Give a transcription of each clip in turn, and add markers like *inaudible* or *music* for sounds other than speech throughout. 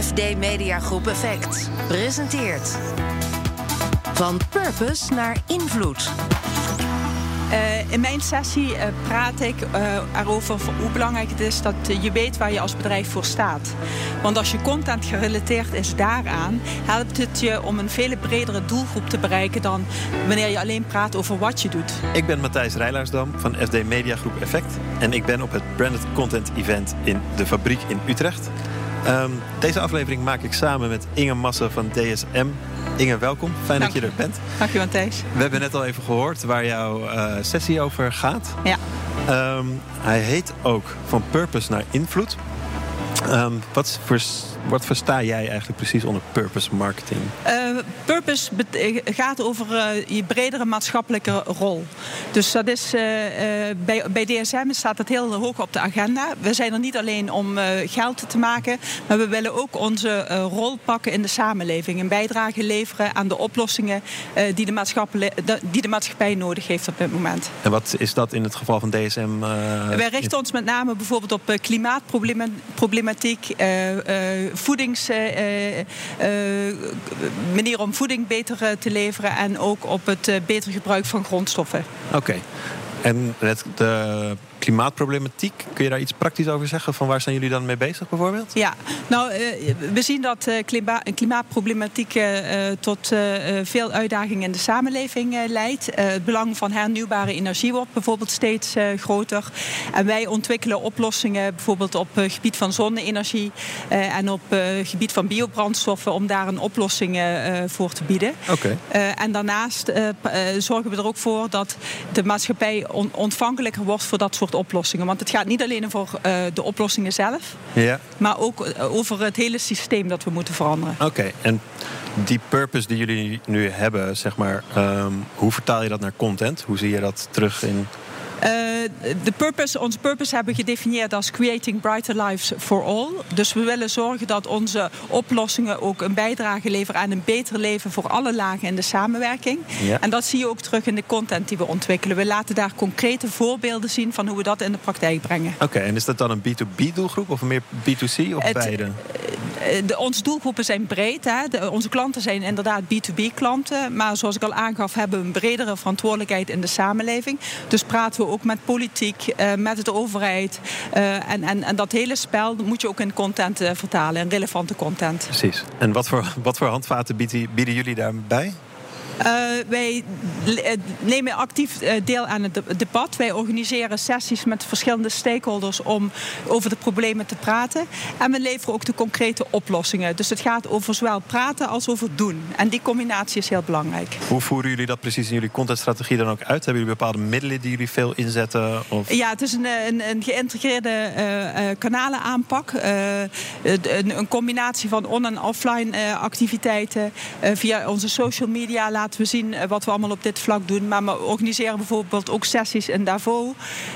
FD Mediagroep Effect presenteert. Van purpose naar invloed. Uh, in mijn sessie uh, praat ik uh, erover hoe belangrijk het is dat je weet waar je als bedrijf voor staat. Want als je content gerelateerd is daaraan, helpt het je om een veel bredere doelgroep te bereiken dan wanneer je alleen praat over wat je doet. Ik ben Matthijs Rijlaarsdam van FD Mediagroep Effect en ik ben op het Branded Content Event in de fabriek in Utrecht. Um, deze aflevering maak ik samen met Inge Massen van DSM. Inge, welkom. Fijn Dank dat je er bent. Dank je, Matthijs. We hebben net al even gehoord waar jouw uh, sessie over gaat. Ja. Um, hij heet ook Van Purpose naar Invloed. Um, wat, voor, wat versta jij eigenlijk precies onder purpose marketing? Uh, purpose gaat over uh, je bredere maatschappelijke rol. Dus dat is, uh, bij, bij DSM staat dat heel hoog op de agenda. We zijn er niet alleen om geld te maken, maar we willen ook onze rol pakken in de samenleving. Een bijdrage leveren aan de oplossingen die, de maatschappij, die de maatschappij nodig heeft op dit moment. En wat is dat in het geval van DSM? Wij richten ons met name bijvoorbeeld op klimaatproblematiek, voedings, uh, uh, manier om voeding beter te leveren en ook op het beter gebruik van grondstoffen. Oké. En het, de klimaatproblematiek, kun je daar iets praktisch over zeggen? Van waar zijn jullie dan mee bezig bijvoorbeeld? Ja, nou, we zien dat klima klimaatproblematiek tot veel uitdagingen in de samenleving leidt. het belang van hernieuwbare energie wordt bijvoorbeeld steeds groter. En wij ontwikkelen oplossingen bijvoorbeeld op het gebied van zonne-energie en op het gebied van biobrandstoffen om daar een oplossing voor te bieden. Oké. en daarnaast zorgen we er ook voor dat de maatschappij ontvankelijker wordt voor dat soort oplossingen. Want het gaat niet alleen over uh, de oplossingen zelf, ja. maar ook over het hele systeem dat we moeten veranderen. Oké, en die purpose die jullie nu hebben, zeg maar, um, hoe vertaal je dat naar content? Hoe zie je dat terug in de purpose, onze purpose hebben we gedefinieerd als Creating Brighter Lives for All. Dus we willen zorgen dat onze oplossingen ook een bijdrage leveren aan een beter leven voor alle lagen in de samenwerking. Ja. En dat zie je ook terug in de content die we ontwikkelen. We laten daar concrete voorbeelden zien van hoe we dat in de praktijk brengen. Oké, okay, en is dat dan een B2B doelgroep of meer B2C of Het, beide? De, onze doelgroepen zijn breed. Hè. Onze klanten zijn inderdaad B2B klanten. Maar zoals ik al aangaf, hebben we een bredere verantwoordelijkheid in de samenleving. Dus praten we ook met politiek, uh, met de overheid. Uh, en, en, en dat hele spel moet je ook in content vertalen, in relevante content. Precies. En wat voor, wat voor handvaten bieden, bieden jullie daarbij? Uh, wij nemen actief uh, deel aan het debat. Wij organiseren sessies met verschillende stakeholders om over de problemen te praten. En we leveren ook de concrete oplossingen. Dus het gaat over zowel praten als over doen. En die combinatie is heel belangrijk. Hoe voeren jullie dat precies in jullie contentstrategie dan ook uit? Hebben jullie bepaalde middelen die jullie veel inzetten? Of? Ja, het is een, een, een geïntegreerde uh, kanalenaanpak. Een, een, combinatie van on- en offline activiteiten. via onze social media laten we zien wat we allemaal op dit vlak doen. Maar we organiseren bijvoorbeeld ook sessies in Davos.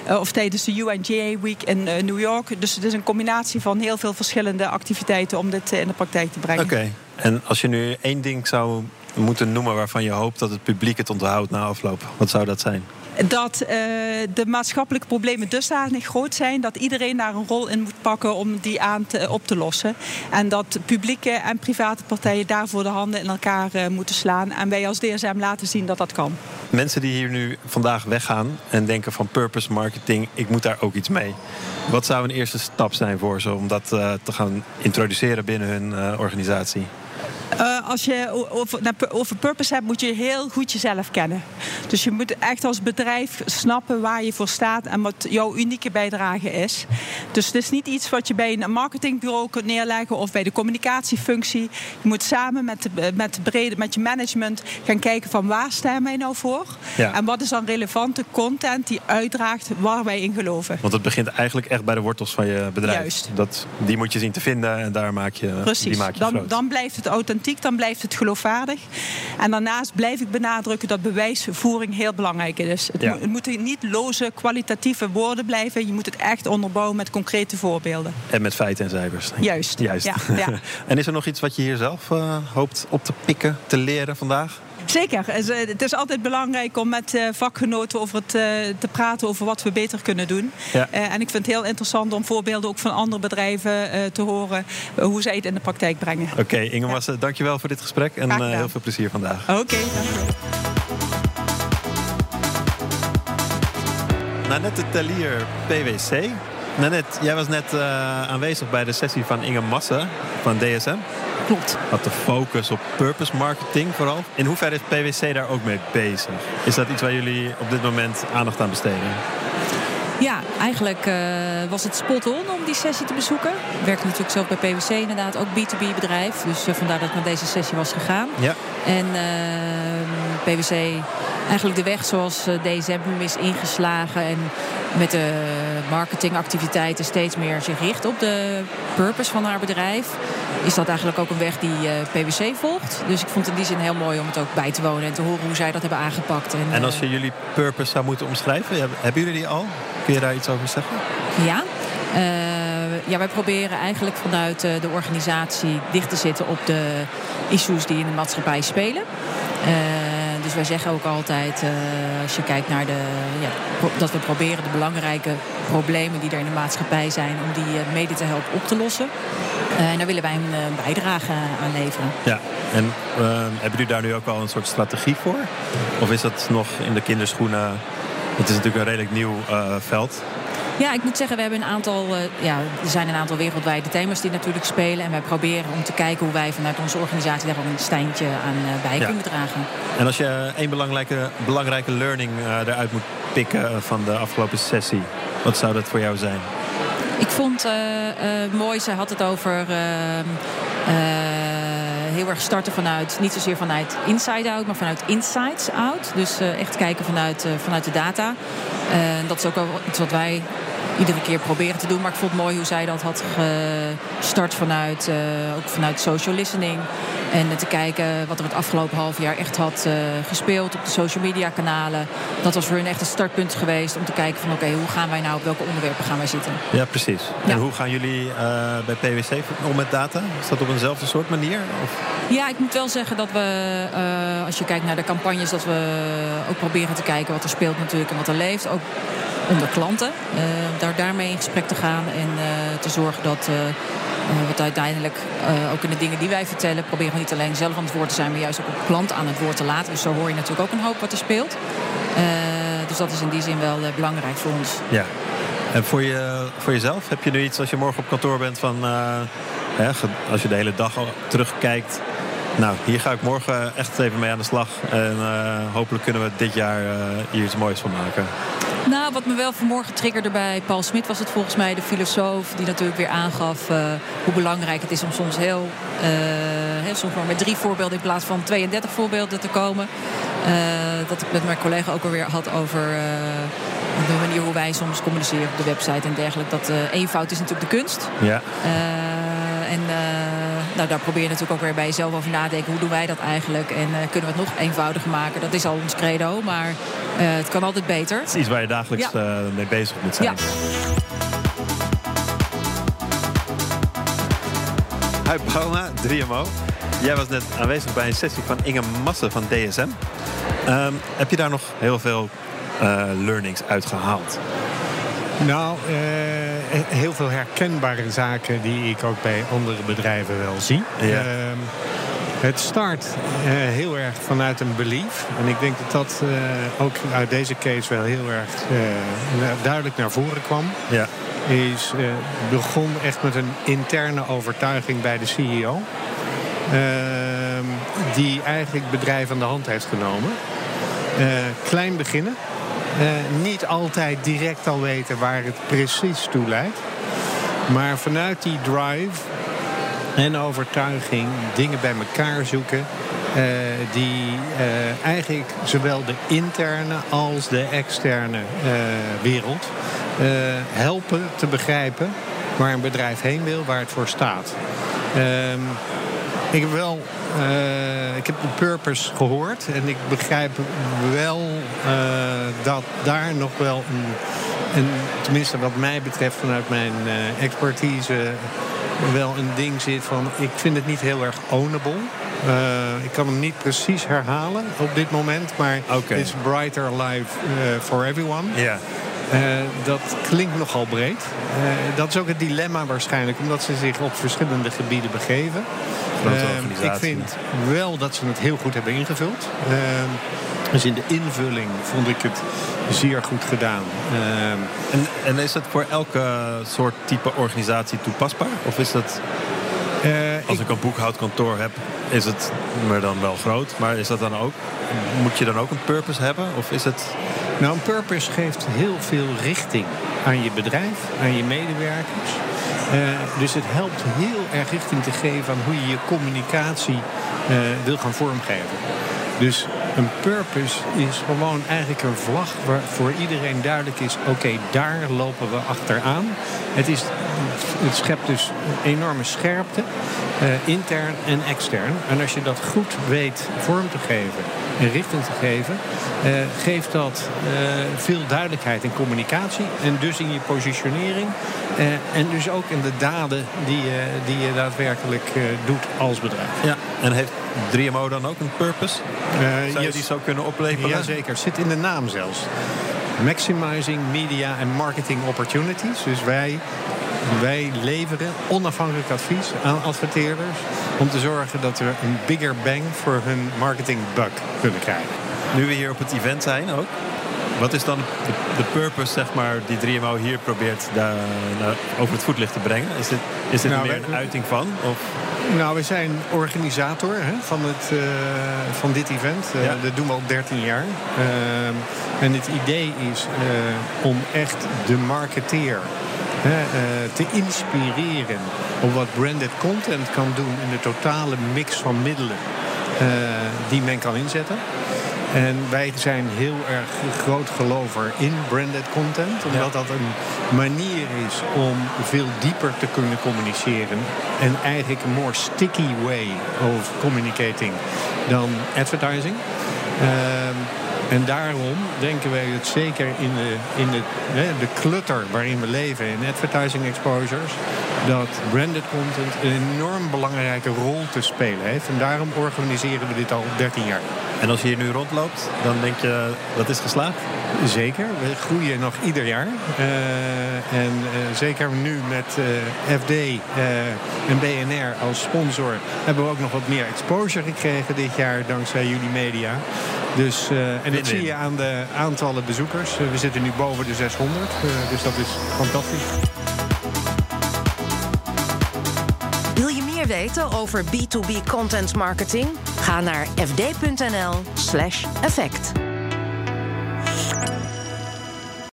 Uh, of tijdens de UNGA Week in uh, New York. Dus het is een combinatie van heel veel verschillende activiteiten om dit in de praktijk te brengen. Oké, en als je nu één ding zou moeten noemen waarvan je hoopt dat het publiek het onthoudt na afloop, wat zou dat zijn? dat uh, de maatschappelijke problemen dusdanig groot zijn dat iedereen daar een rol in moet pakken om die aan te, op te lossen. En dat publieke en private partijen daarvoor de handen in elkaar uh, moeten slaan. En wij als DSM laten zien dat dat kan. Mensen die hier nu vandaag weggaan en denken van purpose marketing, ik moet daar ook iets mee. Wat zou een eerste stap zijn voor ze om dat uh, te gaan introduceren binnen hun organisatie? Als je over, over purpose hebt, moet je heel goed jezelf kennen. Dus je moet echt als bedrijf snappen waar je voor staat en wat jouw unieke bijdrage is. Dus het is niet iets wat je bij een marketingbureau kunt neerleggen of bij de communicatiefunctie. Je moet samen met, de, met, de brede, met je management gaan kijken van waar staan wij nou voor? Ja. En wat is dan relevante content die uitdraagt waar wij in geloven? Want het begint eigenlijk echt bij de wortels van je bedrijf. Juist. Dat, die moet je zien te vinden en daar maak je, Precies. die maak je dan, groot. dan blijft het authentiek, dan blijft het geloofwaardig. En daarnaast blijf ik benadrukken dat bewijsvoering heel belangrijk is. Het, Ja. het moeten niet loze, kwalitatieve woorden blijven. Je moet het echt onderbouwen met concrete voorbeelden. En met feiten en cijfers. Juist. Juist. Ja, ja. *laughs* en is er nog iets wat je hier zelf uh, hoopt op te pikken, te leren vandaag? Zeker. Het is altijd belangrijk om met vakgenoten over het, te praten over wat we beter kunnen doen. Ja. en ik vind het heel interessant om voorbeelden ook van andere bedrijven te horen hoe zij het in de praktijk brengen. Oké, okay, Inge Massen, dankjewel voor dit gesprek en heel veel plezier vandaag. Oké, okay, dankjewel. Nanette Tellier, PwC. Nanette, jij was net uh, aanwezig bij de sessie van Inge Massen van DSM. Klopt. Had de focus op purpose marketing vooral. In hoeverre is PwC daar ook mee bezig? Is dat iets waar jullie op dit moment aandacht aan besteden? Ja, eigenlijk uh, was het spot on om die sessie te bezoeken. Ik werkte natuurlijk zelf bij PwC inderdaad, ook B2B bedrijf. Dus uh, vandaar dat ik naar deze sessie was gegaan. Ja. En uh, PwC eigenlijk de weg zoals eh, DSM is ingeslagen. En met de marketingactiviteiten steeds meer zich richt op de purpose van haar bedrijf. Is dat eigenlijk ook een weg die eh, PwC volgt. Dus ik vond het in die zin heel mooi om het ook bij te wonen en te horen hoe zij dat hebben aangepakt. En, en als je jullie purpose zou moeten omschrijven, hebben jullie die al? Kun je daar iets over zeggen? Ja. Uh, ja, wij proberen eigenlijk vanuit de organisatie dicht te zitten op de issues die in de maatschappij spelen. Uh, dus wij zeggen ook altijd, uh, als je kijkt naar de. Ja, dat we proberen de belangrijke problemen die er in de maatschappij zijn, om die uh, mede te helpen op te lossen. Uh, en daar willen wij een bijdrage aan leveren. Ja, en hebben jullie daar nu ook wel een soort strategie voor? Of is dat nog in de kinderschoenen? Het is natuurlijk een redelijk nieuw veld. Ja, ik moet zeggen, we hebben een aantal, uh, ja, er zijn een aantal wereldwijde thema's die natuurlijk spelen. En wij proberen om te kijken hoe wij vanuit onze organisatie daar ook een steintje aan uh, bij kunnen dragen. En als je één belangrijke, belangrijke learning uh, eruit moet pikken van de afgelopen sessie, wat zou dat voor jou zijn? Ik vond mooi, ze had het over ehm, heel erg starten vanuit, niet zozeer vanuit inside out, maar vanuit insights out. Dus echt kijken vanuit, vanuit de data. dat is ook wel iets wat wij iedere keer proberen te doen. Maar ik vond het mooi hoe zij dat had gestart vanuit, uh, ook vanuit social listening. En te kijken wat er het afgelopen half jaar echt had uh, gespeeld op de social media kanalen. Dat was voor hun echt een startpunt geweest om te kijken van oké, hoe gaan wij nou, op welke onderwerpen gaan wij zitten. Ja, precies. Ja. En hoe gaan jullie uh, bij PwC om met data? Is dat op eenzelfde soort manier? Of? Ja, ik moet wel zeggen dat we, als je kijkt naar de campagnes, dat we ook proberen te kijken wat er speelt natuurlijk en wat er leeft. Ook onder klanten. Uh, daar daarmee in gesprek te gaan en uh, te zorgen dat uh, wat uiteindelijk ook in de dingen die wij vertellen, proberen we niet alleen zelf aan het woord te zijn, maar juist ook op klant aan het woord te laten. Dus zo hoor je natuurlijk ook een hoop wat er speelt. dus dat is in die zin wel belangrijk voor ons. Ja. En voor, je, voor jezelf, heb je nu iets als je morgen op kantoor bent van hè, als je de hele dag terugkijkt. Nou, hier ga ik morgen echt even mee aan de slag. En hopelijk kunnen we dit jaar hier iets moois van maken. Nou, wat me wel vanmorgen triggerde bij Paul Smit was het volgens mij de filosoof die natuurlijk weer aangaf uh, hoe belangrijk het is om soms heel, soms maar met drie voorbeelden in plaats van 32 voorbeelden te komen. Dat ik met mijn collega ook alweer had over de manier hoe wij soms communiceren op de website en dergelijke. Dat eenvoud is natuurlijk de kunst. Ja. en nou, daar probeer je natuurlijk ook weer bij jezelf over nadenken. Hoe doen wij dat eigenlijk? En uh, kunnen we het nog eenvoudiger maken? Dat is al ons credo, maar uh, het kan altijd beter. Het is iets waar je dagelijks ja. uh, mee bezig moet zijn. Ja. *laughs* Hi Bauma, 3MO. Jij was net aanwezig bij een sessie van Inge Massen van DSM. Um, heb je daar nog heel veel learnings uit gehaald? Nou, uh, heel veel herkenbare zaken die ik ook bij andere bedrijven wel zie. Ja. Uh, het start uh, heel erg vanuit een belief. En ik denk dat dat uh, ook uit deze case wel heel erg duidelijk naar voren kwam. Ja. Is begon echt met een interne overtuiging bij de CEO. Ehm, die eigenlijk het bedrijf aan de hand heeft genomen. klein beginnen. Uh, niet altijd direct al weten waar het precies toe leidt. Maar vanuit die drive en overtuiging dingen bij elkaar zoeken. Uh, die uh, eigenlijk zowel de interne als de externe wereld helpen te begrijpen waar een bedrijf heen wil, waar het voor staat. Ehm, ik heb wel ik heb de purpose gehoord en ik begrijp wel uh, dat daar nog wel een, een, tenminste wat mij betreft vanuit mijn uh, expertise, wel een ding zit van ik vind het niet heel erg ownable. ik kan hem niet precies herhalen op dit moment, maar okay. It's Brighter Life for Everyone. Ja. Dat klinkt nogal breed. dat is ook het dilemma waarschijnlijk, omdat ze zich op verschillende gebieden begeven. ik vind wel dat ze het heel goed hebben ingevuld. Dus in de invulling vond ik het zeer goed gedaan. En, en, is het voor elke soort type organisatie toepasbaar? Of is dat... Uh, Als ik, een boekhoudkantoor heb, is het maar dan wel groot. Maar is dat dan ook... Moet je dan ook een purpose hebben? Of is het... Nou, een purpose geeft heel veel richting aan je bedrijf, aan je medewerkers. Uh, dus het helpt heel erg richting te geven aan hoe je je communicatie uh, wil gaan vormgeven. Dus een purpose is gewoon eigenlijk een vlag waar voor iedereen duidelijk is: oké, daar lopen we achteraan. Het, is, het schept dus enorme scherpte, uh, intern en extern. En als je dat goed weet vorm te geven en richting te geven, uh, geeft dat uh, veel duidelijkheid in communicatie en dus in je positionering. en dus ook in de daden die, die je daadwerkelijk doet als bedrijf. Ja, en heeft 3MO dan ook een purpose? Zou je die zou kunnen opleveren? Jazeker, zit in de naam zelfs. Maximizing Media and Marketing Opportunities. Dus wij, wij leveren onafhankelijk advies aan adverteerders... om te zorgen dat we een bigger bang voor hun marketing buck kunnen krijgen. Nu we hier op het event zijn ook... Wat is dan de, de purpose, zeg maar, die 3MO hier probeert daar, over het voetlicht te brengen? Is dit, is dit nou, meer een uiting van? Of? Nou, we zijn organisator hè, van, het, uh, van dit event. Uh, Dat doen we al 13 jaar. Uh, en het idee is om echt de marketeer te inspireren op wat branded content kan doen in de totale mix van middelen die men kan inzetten. En wij zijn heel erg groot gelover in branded content. Omdat dat een manier is om veel dieper te kunnen communiceren. En eigenlijk een more sticky way of communicating dan advertising. Ehm, en daarom denken wij het zeker in de, in de, de clutter waarin we leven, in advertising exposures, dat branded content een enorm belangrijke rol te spelen heeft. En daarom organiseren we dit al 13 jaar. En als je hier nu rondloopt, dan denk je dat is geslaagd? Zeker, we groeien nog ieder jaar. Uh, en uh, zeker nu met uh, FD en BNR als sponsor hebben we ook nog wat meer exposure gekregen dit jaar dankzij jullie media. Dus, en dat zie je aan de aantallen bezoekers. we zitten nu boven de 600, dus dat is fantastisch. Wil je meer weten over B2B content marketing? Ga naar fd.nl/effect.